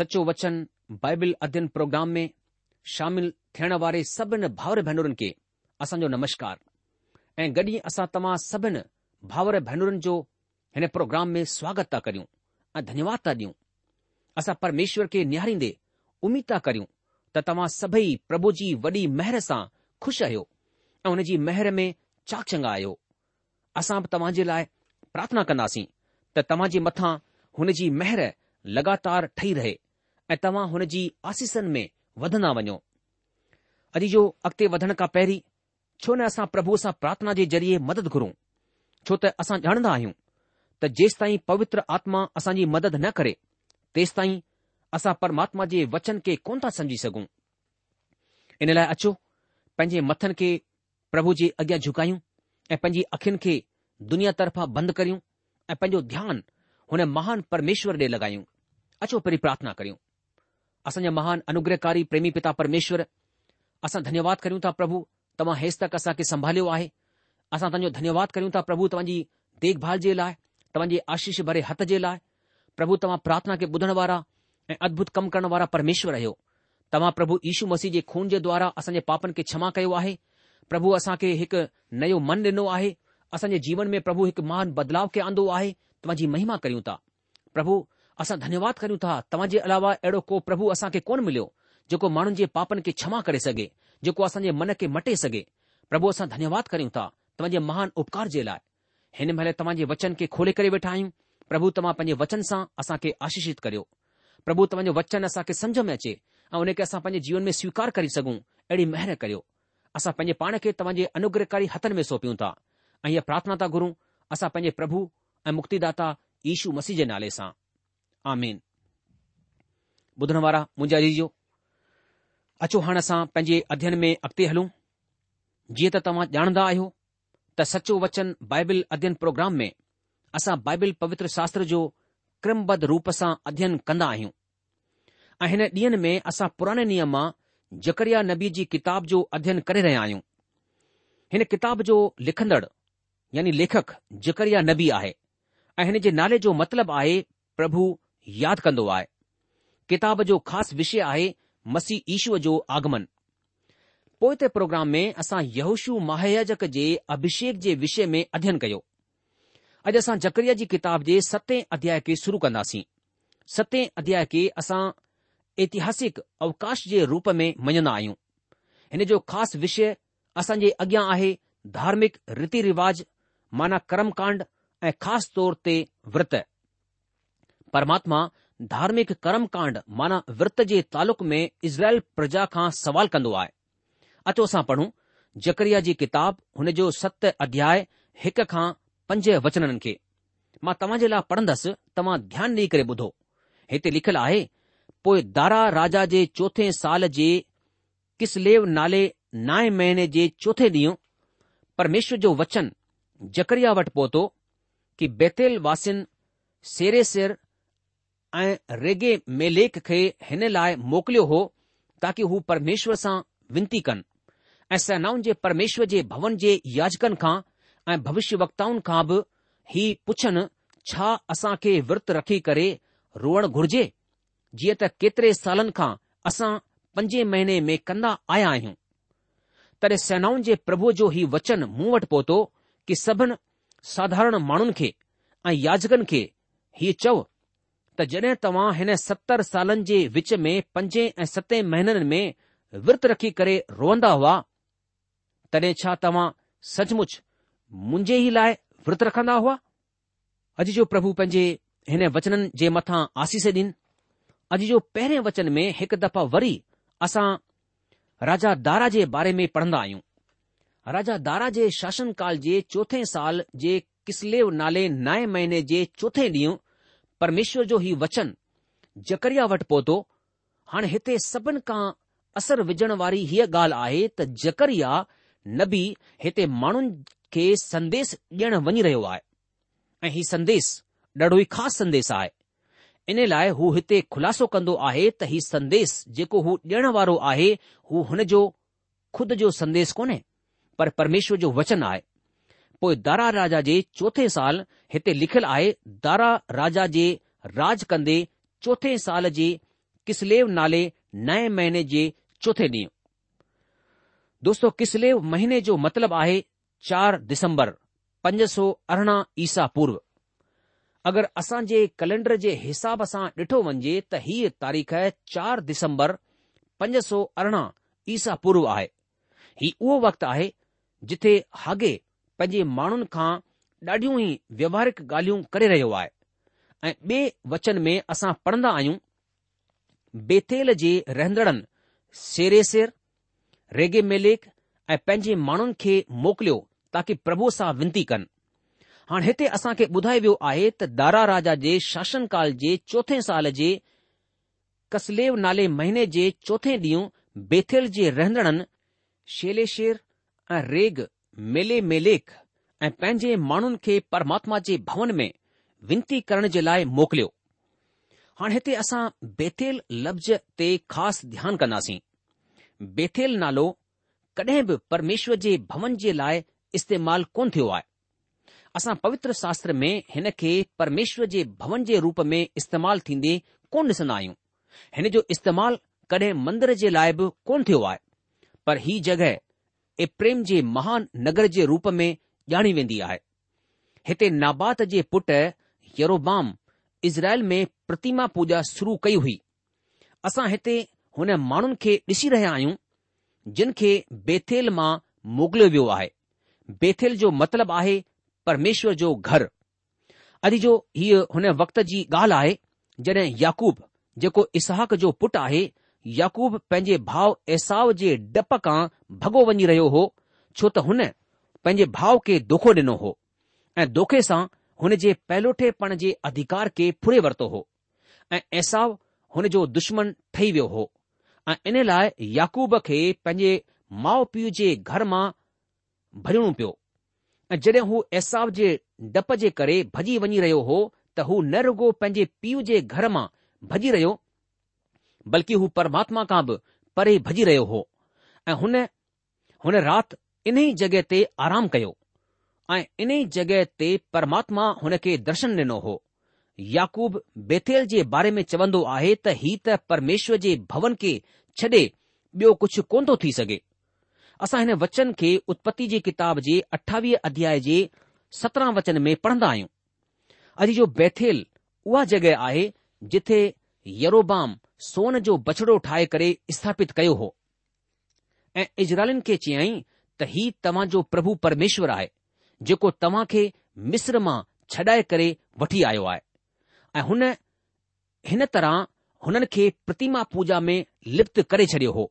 सचो वचन बाइबल अध्ययन प्रोग्राम में शामिल थियण वारे सभिनी भाउर भेनरुनि खे असांजो नमस्कार ऐं गॾि असां तव्हां सभिनि भाउर भेनरुनि जो हिन प्रोग्राम में स्वागत था करियूं ऐं धन्यवाद था ॾियूं असां परमेश्वर खे निहारींदे उमीद था करियूं त तव्हां सभई प्रभु जी वॾी महर सां खु़शि आहियो ऐं हुन जी महर में चाक चंगा आहियो असां बि तव्हां जे लाइ प्रार्थना कंदासीं त तव्हां जे मथां हुन जी महर लगातार ठही रहे ऐं तव्हां हुन जी आसीसनि में वधंदा वञो अॼु जो अॻिते वधण खां पहिरीं छो न असां प्रभुअ सां प्रार्थना जे ज़रिए मदद घुरूं छो त असां ॼाणंदा आहियूं त जेसिताईं पवित्र आत्मा असांजी मदद न करे तेसि ताईं असां परमात्मा जे वचन खे कोन था समझी सघूं इन लाइ अचो पंहिंजे मथनि खे प्रभु जे अॻियां झुकायूं ऐं पंहिंजी अखियुनि खे दुनिया तरफ़ां बंदि करियूं ऐं पंहिंजो ध्यानु हुन महान परमेश्वर ॾे लॻायूं अचो पहिरीं प्रार्थना करियूं असांजा महान अनुग्रहकारी प्रेमी पिता परमेश्वर असां धन्यवाद कयूं था प्रभु तव्हां हेसि तक असांखे संभालियो आहे असां तव्हांजो धन्यवाद कयूं था प्रभु तव्हांजी देखभाल जे लाइ तव्हांजे आशीष भरे हथ जे लाइ प्रभु तव्हां प्रार्थना खे ॿुधण वारा ऐं अद्भुत कमु करण वारा परमेश्वर आहियो तव्हां प्रभु ईशू मसीह जे खून जे द्वारा असांजे पापनि खे क्षमा कयो आहे प्रभु असांखे हिकु नयो मन ॾिनो आहे असांजे जीवन में प्रभु हिकु महान बदलाव खे आंदो आहे तव्हांजी महिमा करियूं था प्रभु असां धन्यवाद करियूं था तव्हां जे अलावा अहिड़ो को प्रभु असां खे कोन मिलियो जेको माण्हुनि जे पापनि खे क्षमा करे सघे जेको असांजे मन खे मटे सघे प्रभु असां धन्यवाद करियूं था तव्हांजे महान उपकार जे लाइ हिन महिल तव्हां जे वचन खे खोले करे वेठा आहियूं प्रभु तव्हां पंहिंजे वचन सां असां खे आशीषित करियो प्रभु तव्हांजो वचन असां खे सम्झ में अचे ऐं उन खे असां पंहिंजे जीवन में स्वीकार करे सघूं अहिड़ी महिर करियो असां पंहिंजे पाण खे तव्हांजे अनुग्रहकारी हथनि में सौंपियूं था ऐं इहा प्रार्थना था घुरूं असां पंहिंजे प्रभु ऐं मुक्तिदाता ईशू मसीह जे नाले सां आमीन ॿुधण वारा मुंहिंजा जीजो अचो हाणे असां पंहिंजे अध्यन में अॻिते हलूं जीअं त तव्हां ॼाणंदा आहियो त सचो वचन बाइबिल अध्ययन प्रोग्राम में असां बाइबिल पवित्र शास्त्र जो क्रमबद्ध रूप सां अध्ययन कंदा आहियूं ऐं हिन ॾींहनि में असां पुराणे नियम मां जकरिया नबी जी किताब जो अध्ययन करे रहिया आहियूं हिन किताब जो लिखंदड़ यानी लेखक जकरिया नबी आहे ऐं हिन जे नाले जो मतिलबु आहे प्रभु यादि कंदो आहे किताब जो ख़ासि विषय आहे मसीह ईश्व जो आगमन पोएं ते प्रोग्राम में असां यहुशु महायजक जे अभिषेक जे विषय में अध्ययन कयो अॼु असां जकरीअ जी किताब जे सते अध्याय खे शुरू कंदासीं सते अध्याय खे असां ऐतिहासिक अवकाश जे रूप में मञंदा आहियूं हिन जो ख़ासि विषय असां अॻियां आहे धार्मिक रीति रिवाज़ माना करमकांड ऐं ख़ासि तौर ते विर्त परमात्मा धार्मिक कर्म कांड माना विर्त जे तालुक में इज़राइल प्रजा खां सवाल कंदो आहे अचो असां पढ़ूं जकरिया जी किताब हुन जो सत अध्याय हिक खां पंज वचननि खे मां तव्हां जे लाइ पढ़ंदसि तव्हां ध्यानु ॾेई करे ॿुधो हिते लिखियलु आहे पोइ दारा राजा जे चोथे साल जे किसलेव नाले नाए महीने जे चोथे ॾींहुं परमेश्वर जो वचन जकरिया वटि पहुतो की बेतेल वासिन सेरे सेर ऐं रेगे मेलेक खे हिन लाइ मोकिलियो हो ताकी हू परमेश्वर सां विनती कनि ऐं सेनाउनि जे परमेश्वर जे भवन जे याजकनि खां ऐं भविष्य वक्ताउनि खां बि ही पुछनि छा असां खे विर्त रखी करे रोअणु घुर्जे जीअं त केतिरे सालनि खां असां पंजे महीने में कंदा आया आहियूं तॾहिं सेनाउनि जे प्रभुअ जो ही वचन मूं वटि पहुतो कि सभिनि साधारण माण्हुनि खे ऐं याजकनि खे हीउ चओ त जॾहिं तव्हां हिन सतर सालनि जे विच में पंजे ऐं सते महीननि में विर्त रखी करे रोअंदा हुआ तॾहिं छा तव्हां सचमुच मुंहिंजे ई लाइ विर्त रखंदा हुआ अॼु जो प्रभु पंहिंजे हिन वचननि जे मथां आसीस ॾिन अॼु जो पहिरें वचन में हिकु दफ़ा वरी असां राजा दारा जे बारे में पढ़ंदा आहियूं राजा दारा जे शासनकाल जे चोथे साल जे किसलेव नाले नएं महीने जे चोथे ॾींहुं परमेश्वर जो ही वचन जकरिया वट पहुतो हाणे हिते सभिनि खां असर विझण वारी हीअ ॻाल्हि आहे त जकरिया नबी हिते माण्हुनि खे संदेस ॾियण वञी रहियो आहे ऐं हीउ संदेस ॾाढो ई ख़ासि संदेस आहे इन लाइ हू हिते खु़लासो कंदो आहे त हीउ संदेस जेको हू ॾियण वारो आहे हू हुन जो खुद जो संदेस कोन्हे पर परमेश्वर जो वचन आहे पोए दारा राजा जे चोथे साल हिते लिखियलु आहे दारा राजा जे राज कंदे चोथे साल जे किसलेव नाले नए महीने जे चोथें ॾींहुं दोस्तो किसलेव महीने जो मतिलब आहे चार दिसम्बर पंज सौ अरिड़हं ईसा पूर्व अगरि असां जे कैलेंडर जे हिसाब सां ॾिठो वञे त हीअ तारीख़ चार दिसम्बर पंज सौ अरिड़ह ईसा पूर्व आहे हीउ उहो वक़्तु आहे जिथे पंहिंजे माण्हुनि खां ॾाढियूं ई व्यवहारिक ॻाल्हियूं करे रहियो आहे ऐं ॿिए वचन में असां पढ़ंदा आहियूं बेतेल जे रहंदड़नि सेरेसेर रेगे मेलेक ऐं पंहिंजे माण्हुनि खे मोकिलियो ताकी प्रभु सां विनती कनि हाणे हिते असां खे ॿुधायो वियो आहे त दारा राजा जे शासन काल जे चोथे साल जे कसलेव नाले महीने जे चोथे ॾींहुं बेथेल जे रहंदड़नि शेलेशेर ऐं रेग मेले मेलेख ऐं पंहिंजे माण्हुनि खे परमात्मा जे भवन में विनती करण जे लाइ मोकिलियो हाणे हिते असां बेथेल लफ़्ज़ ते ख़ासि ध्यानु कंदासीं बेथेल नालो कॾहिं बि परमेश्वर जे भवन जे लाइ इस्तेमाल कोन थियो आहे असां पवित्र शास्त्र में हिन खे परमेश्वर जे भवन जे रूप में इस्तेमाल थींदे कोन ॾिसंदा आहियूं हिन जो इस्तेमालु कॾहिं मंदर जे लाइ बि कोन थियो आहे पर हीउ जॻहि ए प्रेम जे नगर जे रूप में ॼाणी वेंदी आहे हिते नाबात जे पुटु यरोबाम इज़राइल में प्रतिमा पूजा शुरू कई हुई असां हिते हुन माण्हुनि खे ॾिसी रहिया आहियूं जिन खे बेथेल मां मोकिलियो वियो आहे बैथेल जो मतिलब आहे परमेश्वर जो घरु अॼु जो हीअ हुन वक़्त जी ॻाल्हि आहे जॾहिं याकूब जेको इसहाक जो पुटु आहे यकूब पंहिंजे भाउ एसाव जे डप खां भॻो वञी रहियो हो छो त हुन पंहिंजे भाउ खे दोखो ॾिनो हो ऐं दोखे सां हुन जे पहलोठेपण जे अधिकार खे फुरे वरितो हो ऐं एसाव हुन जो दुश्मन ठही वियो हो ऐं इन लाइ याकूब खे पंहिंजे माउ पीउ जे घर मां भॼणो पियो ऐं जॾहिं हू एसाव जे डप जे करे भॼी वञी रहियो हो त हू न रुगो पंहिंजे पीउ जे घर मां भॼी रहियो बल्कि हू परमात्मा खां बि परे भॼी रहियो हो ऐं हुन राति इन्हे जॻहि ते आराम कयो ऐं इन्ही जॻहि ते परमात्मा हुन खे दर्शन ॾिनो हो याकूब बैथेल जे बारे में चवंदो आहे त हीउ त परमेश्वर जे भवन खे छॾे ॿियो कुझु कोन थो थी सघे असां हिन वचन खे उत्पति जी किताब जे अठावीह अध्याय जे सत्रहं वचन में पढ़ंदा आहियूं अॼ जो बैथेल उहा जॻहि आहे जिथे यरोबाम सोन जो बछिड़ो ठाहे करे स्थापित कयो हो ऐं इजराइलनि खे चयाईं त हीउ तव्हांजो प्रभु परमेश्वर आहे जेको तव्हां खे मिस्र मां छॾाए करे वठी आयो आहे ऐं हुन हिन तरह हुननि खे प्रतिमा पूजा में लिप्त करे छडि॒यो हो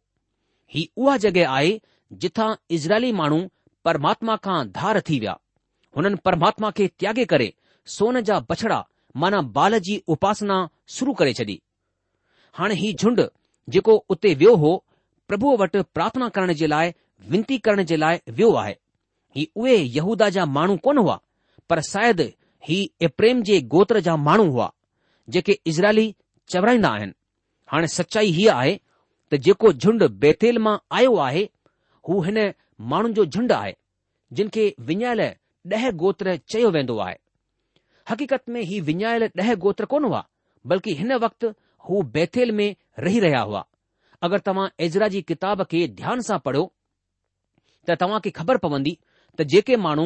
ही उहा जॻहि आहे जिथां इजराइली माण्हू परमात्मा खां धार थी विया हुननि परमात्मा खे त्यागे॒ करे सोन जा बछड़ा माना बाल जी उपासना शुरू करे छॾी हाणे हीउ झुंड जेको उते वियो हो प्रभुअ वटि प्रार्थना करण जे लाइ विनती करण जे लाइ वियो आहे ही उहे यहूदा जा माण्हू कोन हुआ पर शायदि ही एप्रेम जे गोत्र जा माण्हू हुआ जेके इज़राइली चवराईंदा आहिनि हाणे सचाई हीअ आहे त जेको झुंड बेतेल मां आयो आहे हू हिन माण्हुनि जो झुंड आहे जिन खे विञायल ॾह गोत्र चयो वेंदो आहे हक़ीक़त में ही विञायल ॾह गोत्र कोन हुआ बल्कि हिन वक़्तु हू बैथेल में रही रहिया हुआ अगरि तव्हां एजरा जी किताब खे ध्यान सां पढ़ियो त तव्हां खे ख़बर पवंदी त जेके माण्हू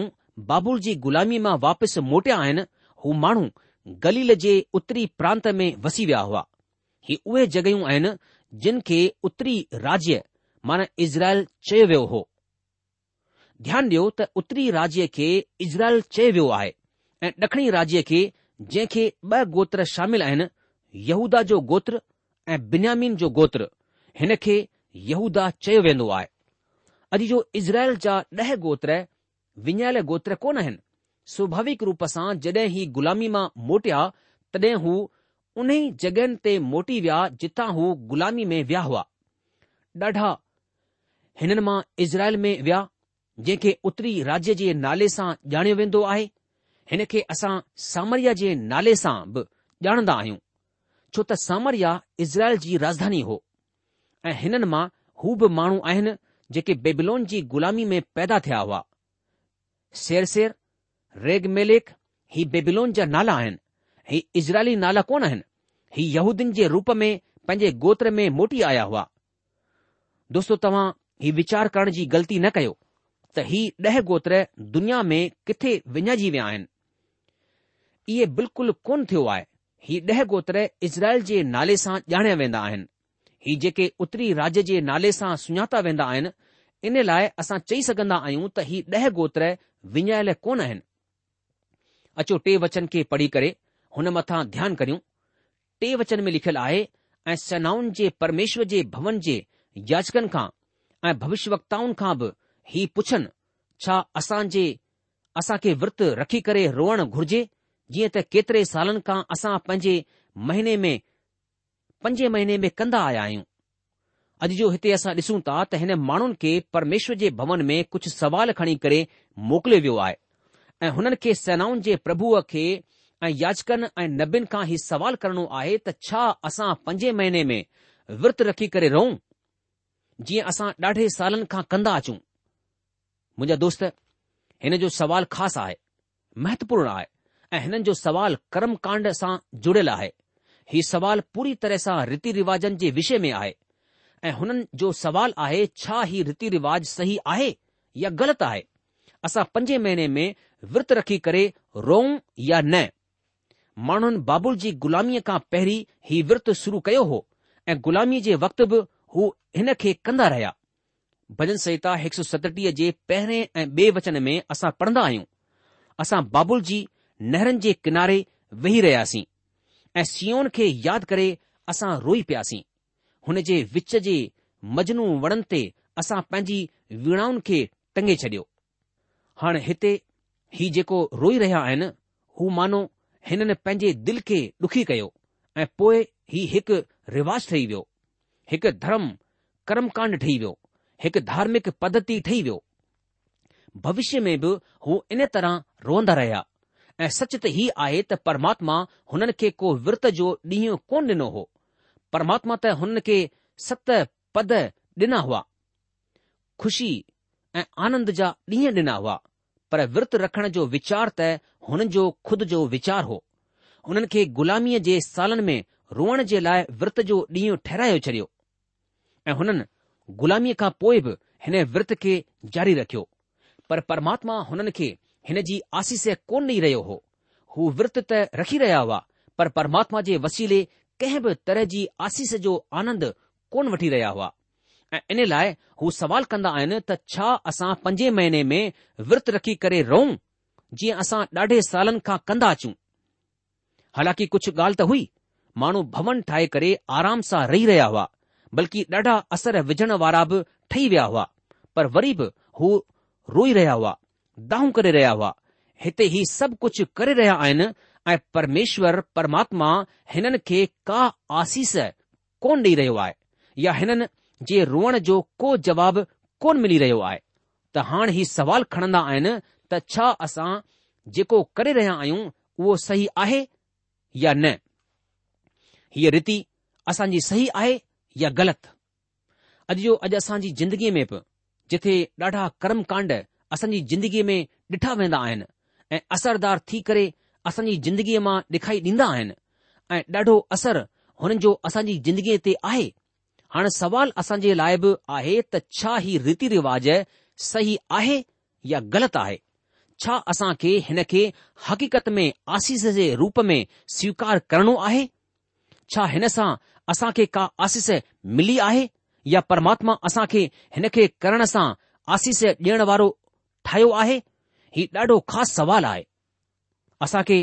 बाबुल जी ग़ुलामी मां वापसि मोटिया आहिनि हू माण्हू गलील जे उत्तरी प्रांत में वसी विया हुआ ही उहे जॻहियूं आहिनि जिन खे उत्तरी राज्य माना इज़राइल चयो वियो हो ध्यानु ॾियो त उत्तरी राज्य खे इज़राइल चयो वियो आहे ऐं ड॒खिणी राज्य खे जंहिंखे ॿ गोत्र शामिल आहिनि यहूदा जो गोत्र ऐं बिन्यामीन जो गोत्र हिन खे यहूदा चयो वेंदो आहे अॼु जो इज़राइल जा ॾह गोत्र विञायल गोत्र कोन आहिनि स्वाभाविक रूप सां जड॒हिं ही ग़ुलामी मां मोटिया तॾहिं हू उन ई जगहियुनि ते मोटी विया जितां हू ग़ुलामी में विया हुआ ॾाढा हिननि मां इज़राइल में विया जंहिंखे उत्तरी राज्य जे नाले सां ॼाणियो वेंदो आहे हिन खे असां सामरिया जे नाले सां बि ॼाणंदा आहियूं छो त सामरिया इज़राइल जी राजधानी हो ऐं हिननि मां हू बि माण्हू आहिनि जेके बेबिलोन जी गु़लामी में पैदा थिया हुआ शेरेर रेगमेलेक ही बेबिलोन जा नाला आहिनि ही इज़राइली नाला कोन आहिनि ही यहूदियन जे रूप में पंहिंजे गोत्र में मोटी आया हुआ दोस्तो तव्हां ही वीचार करण जी ग़लती न कयो त ही ॾह गोत्र दुनिया में किथे विञाइजी विया आहिनि इहे बिल्कुलु कोन थियो आहे ही ॾह गोत्र इज़राइल जे नाले सां ॼाणिया वेंदा आहिनि ही जेके उत्तरी राज्य जे नाले सां सुञाता वेंदा आहिनि इन लाइ असां चई सघंदा आहियूं त ही ॾह गोत्र विञायल कोन आहिनि अचो टे वचन खे पढ़ी करे हुन मथां ध्यानु करियूं टे वचन में लिखियलु आहे ऐं सेनाउनि जे परमेश्वर जे भवन जे याचकनि खां ऐं भविष्यवक्ताउनि खां बि ही पुछनि छा असांजे असां खे विर्त रखी करे रोअणु घुर्जे जीअं त केतिरे सालनि खां असां पंजे महीने में पंजे महीने में कंदा आया आहियूं अॼु जो हिते असां ॾिसूं था त हिन माण्हुनि खे परमेश्वर जे भवन में कुझु सवाल खणी करे मोकिलियो वियो आहे ऐं हुननि खे सेनाउनि जे प्रभुअ खे ऐं याचकनि ऐं नबियुनि खां ई सवाल करणो आहे त छा असां पंजे महीने में विर्त रखी करे रहूं जीअं असां ॾाढे सालनि खां कंदा अचूं मुंहिंजा दोस्त हिन जो सवाल ख़ासि आहे महत्वपूर्ण आहे ऐं हिननि जो सवाल कर्म कांड सां जुड़ियल आहे ही सवाल पूरी तरह सां रीति रिवाजनि जे विषय में आहे ऐं हुननि जो सवाल आहे छा ही रीति रिवाज सही आहे या ग़लति आहे असां पंजे महीने में विर्तु रखी करे रोऊं या न माण्हुनि बाबुल जी ग़ुलामीअ खां पहिरीं हीउ विर्तु शुरु कयो हो ऐं ग़ुलामीअ जे वक़्त बि हू हिन खे कंदा रहिया भजन संता हिकु सौ सतटीह जे पहिरें ऐं बे वचन में असां पढ़ंदा आहियूं असां बाबुल जी नहरनि जे किनारे वेही रहियासीं ऐं सीउन खे यादि करे असां रोई पियासीं हुन जे विच जे मजनू वणनि ते असां पंहिंजी वीणाउनि खे टंगे छडि॒यो हाणे हिते ही जेको रोई रहिया आहिनि हू मानो हिननि पंहिंजे दिल खे डुखी कयो ऐं पोइ ही हिकु रिवाज ठही वियो हिकु धर्म कर्मकांड ठही वियो हिकु धार्मिक पद्धति ठही वियो भविष्य में बि हू इन तरह रोअंदा रहिया ऐं सच त हीअ आहे त परमात्मा हुननि खे को विर्त जो ॾींहुं कोन ॾिनो हो परमात्मा त हुननि खे सत पद ॾिना हुआ खु़शी ऐं आनंद जा ॾींहं ॾिना हुआ पर विर्त रखण जो वीचार त हुननि जो खुद जो वीचार हो हुननि खे ग़ुलामीअ जे सालनि में रोअण जे लाइ विर्त जो ॾींहुं ठहिराए छॾियो ऐं हुननि ग़ुलामीअ खां पोइ बि हिन विर्त खे जारी रखियो पर परमात्मा हुननि खे हिन जी आसीस कोन ॾेई रहियो हो हू विर्त त रखी रहिया हुआ पर परमात्मा जे वसीले कंहिं बि तरह जी आसीस जो आनंद कोन वठी रहिया हुआ ऐं इन लाइ हू सवाल कंदा आहिनि त छा असां पंजे महीने में विर्त रखी करे रहूं जीअं असां ॾाढे सालनि खां कंदा अचूं हालांकि कुझु ॻाल्हि त हुई माण्हू भवन ठाहे करे आराम सां रही रहिया हुआ बल्कि ॾाढा असर विझण वारा बि ठही विया हुआ पर वरी बि हू रोई रहिया हुआ दाऊ करे रहिया हुआ हिते ही सभु कुझु करे रहिया आहिनि ऐं परमेश्वर परमात्मा हिननि खे का आसीस कोन ॾेई रहियो आहे या हिननि जे रोअण जो को जवाब कोन मिली रहियो आहे त हाणे ही सवाल खणंदा आहिनि त छा असां जेको करे रहिया आहियूं उहो सही आहे या न हीअ रीति असांजी सही आहे या ग़लति अॼु जो अॼु असांजी ज़िंदगीअ में बि जिथे ॾाढा कर्मकांड कांड असांजी ज़िंदगीअ में ॾिठा वेंदा आहिनि ऐं असरदार थी करे असांजी ज़िंदगीअ मां ॾेखारी ॾींदा आहिनि ऐं ॾाढो असर हुननि जो असांजी ज़िंदगीअ ते आहे हाणे सुवाल असांजे लाइ बि आहे त छा ही रीति रिवाज़ सही आहे या ग़लति आहे छा असां खे हिन खे हक़ीक़त में आसीस जे रूप में स्वीकार करणो आहे छा हिन सां असां खे का आसीस मिली आहे या परमात्मा असां खे हिन खे करण सां आसीस ॾियण वारो ठाहियो आहे हीउ ॾाढो ख़ासि सवाल आहे असां खे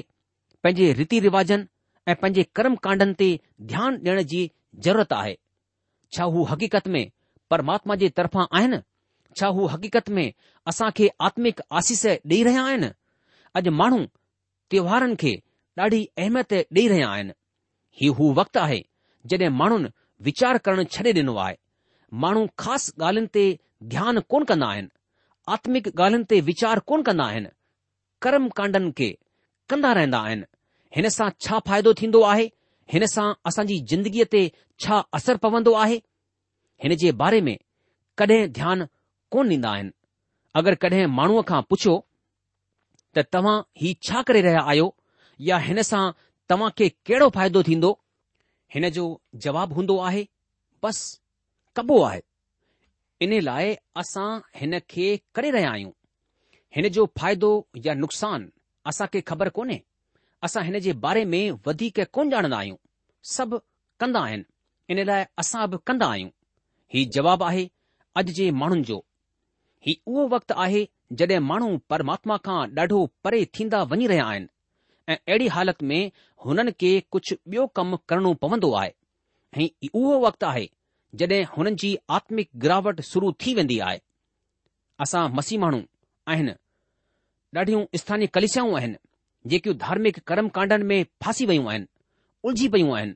पंहिंजे रीति रिवाजनि ऐं पंहिंजे कर्म कांडनि ते ध्यानु ॾियण जी ज़रूरत आहे छा हू हक़ीक़त में परमात्मा जे तरफ़ां आहिनि छा हू हक़ीक़त में असां खे आत्मिक आसीस ॾेई रहिया आहिनि अॼु माण्हू त्योहारनि खे ॾाढी अहमियत ॾेई रहिया आहिनि हीउ हू वक़्तु आहे जॾहिं माण्हुनि वीचार करणु छॾे ॾिनो आहे माण्हू ख़ासि ॻाल्हियुनि ते ध्यानु कोन कंदा आहिनि आत्मिक ॻाल्हियुनि ते वीचार कोन कंदा आहिनि कर्म कांडनि खे कंदा रहंदा आहिनि हिन सां छा फ़ाइदो थींदो आहे हिन सां असांजी ज़िंदगीअ ते छा असरु पवंदो आहे हिन जे बारे में कॾहिं ध्यानु कोन ॾींदा आहिनि अगरि कॾहिं माण्हूअ खां पुछो त तव्हां ही छा करे रहिया आहियो या हिन सां तव्हांखे कहिड़ो फ़ाइदो थींदो हिन जो जवाबु हूंदो आहे बसि कबो आहे इन लाइ असां हिन खे करे रहिया आहियूं हिन जो फ़ाइदो या नुक़सानु असांखे ख़बर कोन्हे असां हिन जे बारे में वधीक कोन ॼाणंदा आहियूं सभु कंदा आहिनि इन लाइ असां बि कंदा आहियूं हीउ जवाबु आहे अॼु जे माण्हुनि जो हीउ उहो वक़्तु आहे जड॒हिं माण्हू परमात्मा खां ॾाढो परे थींदा वञी रहिया आहिनि ऐं अहिड़ी हालति में हुननि खे कुझु ॿियो कमु करणो पवंदो आहे ऐं उहो वक़्तु आहे जॾहिं हुननि जी आत्मिक गिरावट शुरू थी वेंदी आहे असां मसीह माण्हू आहिनि ॾाढियूं स्थानीय कलिशाऊं आहिनि जेकियूं धार्मिक कर्म कांडनि में फासी वयूं आहिनि उलझी पयूं आहिनि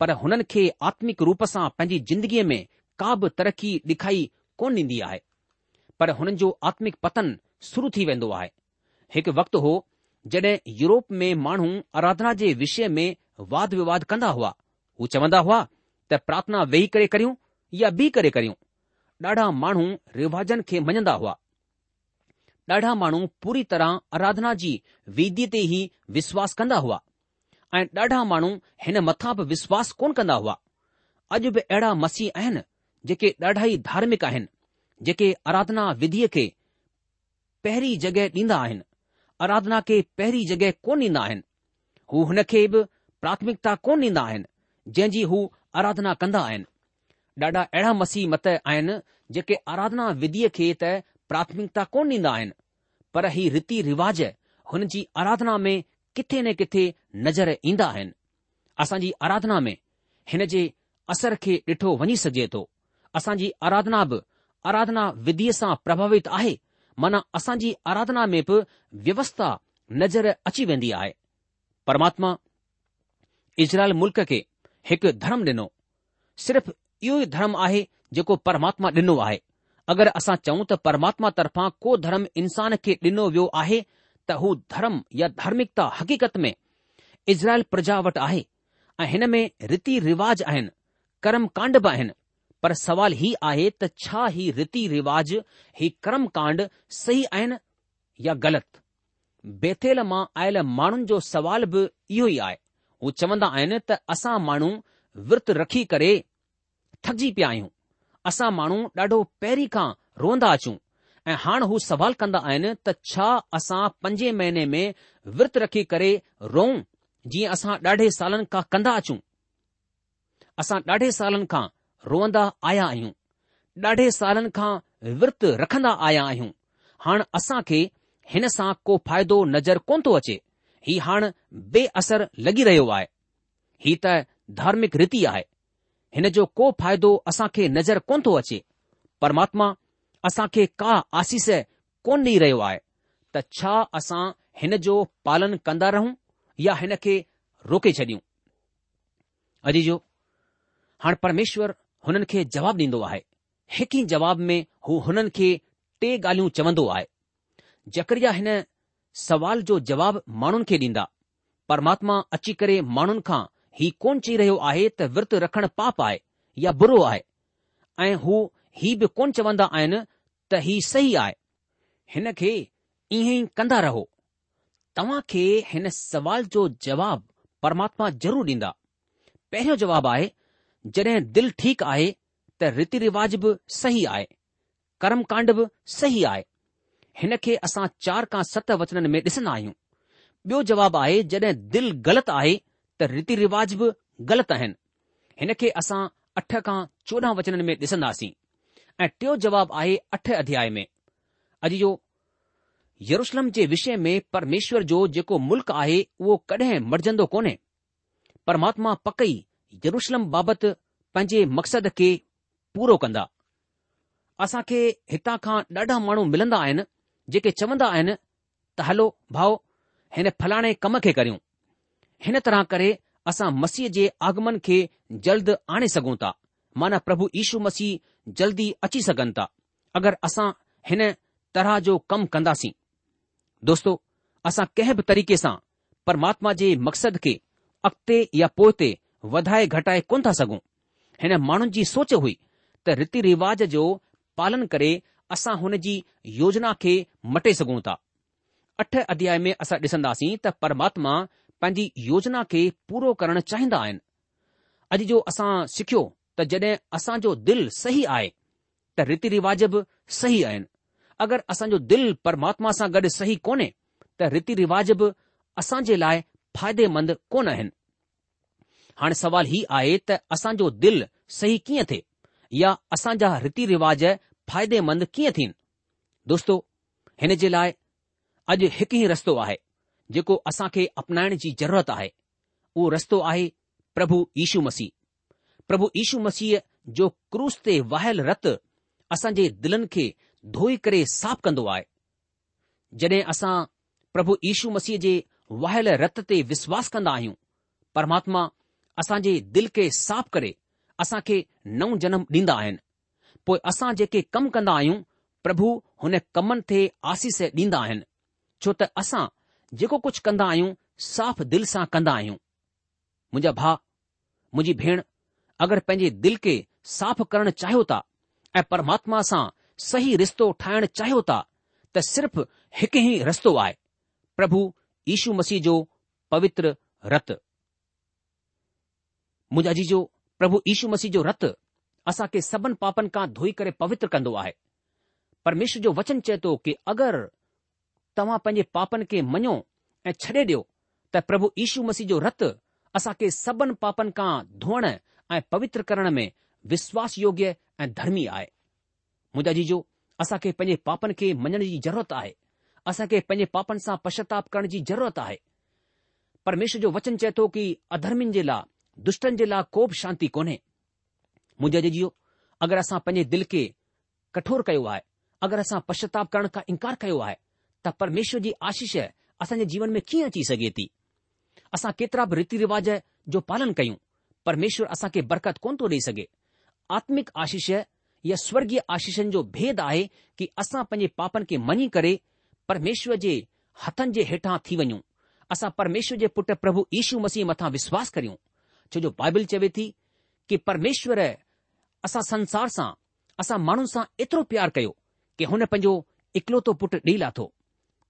पर हुननि खे आत्मिक रूप सां पंहिंजी जिंदगीअ में का बि तरक़ी ॾेखाई कोन ॾींदी आहे पर हुननि जो आत्मिक पतन शुरू थी वेंदो आहे हिकु वक़्तु हो जॾहिं यूरोप में माण्हू आराधना जे विषय में वाद विवाद कंदा हुआ हू चवंदा हुआ પ્રાર્થના વેઈ કરે કરીઉ يا બી કરે કરીઉ ડાઢા માણો રિવાજન કે મજંદા હોવા ડાઢા માણો પૂરી તરહ આરાધનાજી વિધિતે હી વિશ્વાસ કંદા હોવા એ ડાઢા માણો હન મથાપ વિશ્વાસ કોન કંદા હોવા અજબ એડા મસી આહેન જેકે ડાઢાઈ ધાર્મિક આહેન જેકે આરાધના વિધિ કે પહેરી જગે દીંદા આહેન આરાધના કે પહેરી જગે કોની નાહેન ઓન કેબ પ્રાથમિકતા કોન દીંદા આહેન જંજી હુ आराधना कंदा आहिनि ॾाढा अहिड़ा मसीह मत आहिनि जेके आराधना विधीअ खे त प्राथमिकता कोन ॾींदा आहिनि पर ही रीति रिवाज़ हुन जी आराधना में किथे न किथे नज़र ईंदा आहिनि असांजी आराधना में हिन जे असर खे ॾिठो वञी सघे थो असांजी आराधना बि आराधना विधीअ सां प्रभावित आहे माना असांजी आराधना में बि व्यवस्था नज़र अची वेंदी आहे परमात्मा इज़राइल मुल्क खे हिकु धर्म ॾिनो सिर्फ़ इहो ई धर्म आहे जेको परमात्मा ॾिनो आहे अगरि असां चऊं त परमात्मा तर्फ़ा को धर्म इन्सान खे ॾिनो वियो आहे त हू धर्म या धार्मिकता हक़ीक़त में इज़राइल प्रजा वटि आहे ऐं हिन में रीति रिवाज़ आहिनि कर्म कांड बि आहिनि पर सुवाल हीउ आहे त छा ई रीति रिवाज ही कर्मांड सही आहिनि या ग़लति बेथेल मां आयल माण्हुनि जो सवाल बि इहो ई आहे हू चवंदा आहिनि त असां माण्हू विर्त रखी करे थकजी पिया आहियूं असां माण्हू ॾाढो पहिरीं खां रोअंदा अचूं ऐं हाणे हू सवाल कंदा आहिनि त छा असां पंजे महीने में विर्त रखी करे रोऊं जीअं असां ॾाढे सालनि खां कंदा अचूं असां ॾाढे सालनि खां रोअंदा आया आहियूं ॾाढे सालनि खां विर्त रखंदा आया आहियूं हाणे असां खे हिन सां को फ़ाइदो नज़र कोन थो अचे हीउ हाणे बेअसर लॻी रहियो आहे हीउ त धार्मिक रीति आहे हिन जो को फ़ाइदो असां खे नज़र कोन थो अचे परमात्मा असां खे का आसीस कोन ॾेई रहियो आहे त छा असां हिन जो पालन कंदा रहूं या हिन खे रोके छॾियूं अॼु जो हाणे परमेश्वर हुननि खे जवाबु ॾींदो आहे हिकु ई जवाब में हू हुननि खे टे ॻाल्हियूं चवंदो आहे जकरिया हिन सवाल जो जवाब माण्हुनि खे ॾींदा परमात्मा अची करे माण्हुनि खां ही कोन चई रहियो आहे त विर्त रखण पाप आहे या बुरो आहे ऐं हू ही बि कोन चवंदा आहिनि त ही सही आहे हिन खे ईअं ई कंदा रहो तव्हां खे हिन सवाल जो जवाब परमात्मा ज़रूरु ॾींदा पहिरियों जवाबु आहे जॾहिं दिलि ठीकु आहे त रीति रिवाज़ बि सही आहे कर्मकांड बि सही आहे हिन खे असां चार खां सत वचननि में ॾिसंदा आहियूं ॿियो जवाबु आहे जॾहिं दिलि ग़लति आहे त रीति रिवाज बि ग़लति आहिनि हिन खे असां अठ खां चोॾहं वचननि में ॾिसंदासीं ऐं टियों जवाबु आहे अठ अध्याय में अॼु जो यरुशलम जे विषय में परमेश्वर जो जेको मुल्क़ आहे उहो कॾहिं मरजंदो कोन्हे परमात्मा पकई यरुशलम बाबति पंहिंजे मक़सद खे पूरो कंदा असां खे हितां खां ॾाढा माण्हू मिलंदा आहिनि जेके चवंदा आहिनि त हलो भाउ हिन फलाणे कम खे करियूं हिन तरह करे असां मसीह जे आगमन खे जल्द आणे सघूं था माना प्रभु यीशू मसीह जल्दी अची सघनि था अगरि असां हिन तरह जो कमु कंदासीं दोस्तो असां कंहिं बि तरीक़े सां परमात्मा जे मक़सद खे अॻिते या पोइ ते वधाए घटाए कोन था सघूं हिन माण्हुनि जी सोच हुई त रीति रिवाज जो पालन करे असां हुन जी योजना खे मटे सघूं था अठ अध्याय में असां ॾिसंदासीं त परमात्मा पंहिंजी योजना खे पूरो करणु चाहींदा आहिनि अॼु जो असां सिखियो त जॾहिं असांजो दिलि सही आहे त रीति रिवाज़ बि सही आहिनि अगरि असांजो दिलि परमात्मा सां गॾु सही कोन्हे त रीति रिवाज बि असांजे लाइ फ़ाइदेमंद कोन आहिनि हाणे सवालु हीउ आहे त असांजो दिलि सही कीअं थिए या असांजा रीति रिवाज फ़ाइदेमंद कीअं थियनि दोस्तो हिन जे लाइ अॼु हिकु ई रस्तो आहे जेको असां खे अपनाइण जी ज़रूरत आहे उहो रस्तो आहे प्रभु यीशू मसीह प्रभु यीशू मसीह जो क्रूस ते वहियल रत असां जे दिलनि खे धोई करे साफ़ कंदो आहे जॾहिं असां प्रभु यीशू मसीह जे वाहियलु रत ते विश्वास कंदा आहियूं परमात्मा असां जे दिलि खे साफ़ करे असां खे नओं जनम ॾींदा आहिनि पोइ असां जेके कमु कंदा आहियूं प्रभु हुन कमनि ते आसीस ॾींदा आहिनि छो त असां जेको कुझु कंदा आहियूं साफ़ दिलि सां कंदा आहियूं मुंहिंजा भा मुंहिंजी भेण अगरि पंहिंजे दिलि खे साफ़ करणु चाहियो था ऐं परमात्मा सां सही रिश्तो ठाहिणु चाहियो था त सिर्फ़ हिकु ई रस्तो आहे प्रभु इशू मसीह जो पवित्र रतु मुंहिंजाजी जो प्रभु ईशू मसीह जो रतु असांखे सभिनी पापनि खां धोई करे पवित्र कंदो आहे परमेश् जो वचन चए थो कि अगरि तव्हां पंहिंजे पापनि खे मञियो ऐं छ्ॾे ॾियो त प्रभु ईशू मसीह जो रत असांखे सभिनि पापनि खां धोअण ऐं पवित्र करण में विश्वास योग्य ऐं धर्मी आहे मुंहिंजा जी जो असांखे पंहिंजे पापनि खे मञण जी ज़रूरत आहे असांखे पंहिंजे पापनि सां पश्चाताप करण जी ज़रूरत आहे परमेशु जो वचन चए थो की अधर्मिनि जे लाइ दुष्टनि जे लाइ को बि शांती कोन्हे मुंहिंजो जीओ अगरि असां पंहिंजे दिलि खे कठोर कयो आहे अगरि असां पश्चाताप करण खां इनकार कयो आहे त परमेश्वर जी आशिष असांजे जीवन में कीअं अची सघे थी असां केतिरा बि रीति रिवाज़ जो पालन कयूं परमेश्वर असांखे बरकत कोन्ह थो ॾेई सघे आत्मिक आशिष या स्वर्गीय आशिषनि जो भेदु आहे कि असां पंहिंजे पापनि खे मञी करे परमेश्वर जे हथनि जे हेठां थी वञूं असां परमेश्वर जे पुटु प्रभु ईशू मसीह मथां विश्वास करियूं छो जो बाइबिल चवे थी कि परमेश्वर असां संसार सां असां माण्हुनि सां एतिरो प्यार कयो कि हुन पंहिंजो इकलोतो पुटु ॾेई लाथो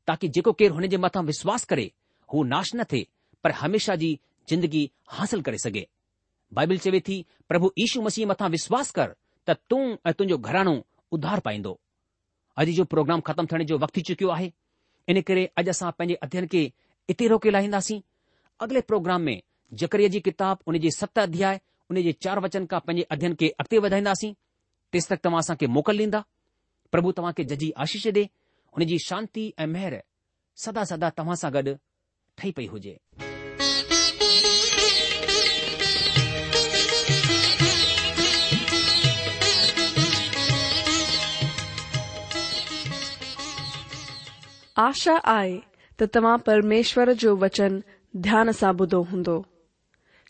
ताकी जेको केरु हुन जे मथां विश्वास करे हू नाश न थिए पर हमेशा जी जिंदगी हासिल करे सघे बाइबिल चवे थी प्रभु यीशू मसीह मथां विश्वास कर त तूं ऐं तुंहिंजो घराणो उधार पाईंदो अॼु जो प्रोग्राम ख़तमु थियण जो वक़्तु थी चुकियो आहे इन करे अॼु असां पंहिंजे अध्यन खे इते रोके लाहींदासीं अॻिले प्रोग्राम में जकरीअ जी किताब उन जे सत अध्याय उनजे चार वचन खां पंहिंजे अध्यन खे अॻिते वधाईंदासीं तेसि तक तव्हां असांखे मोकिल ॾींदा प्रभु तव्हांखे जजी आशीष ॾे हुनजी शांती ऐं मेहर सदा सदा तव्हां सां गॾु पई हुजे आशा आहे त तव्हां परमेश्वर जो वचन ध्यान सां ॿुधो हूंदो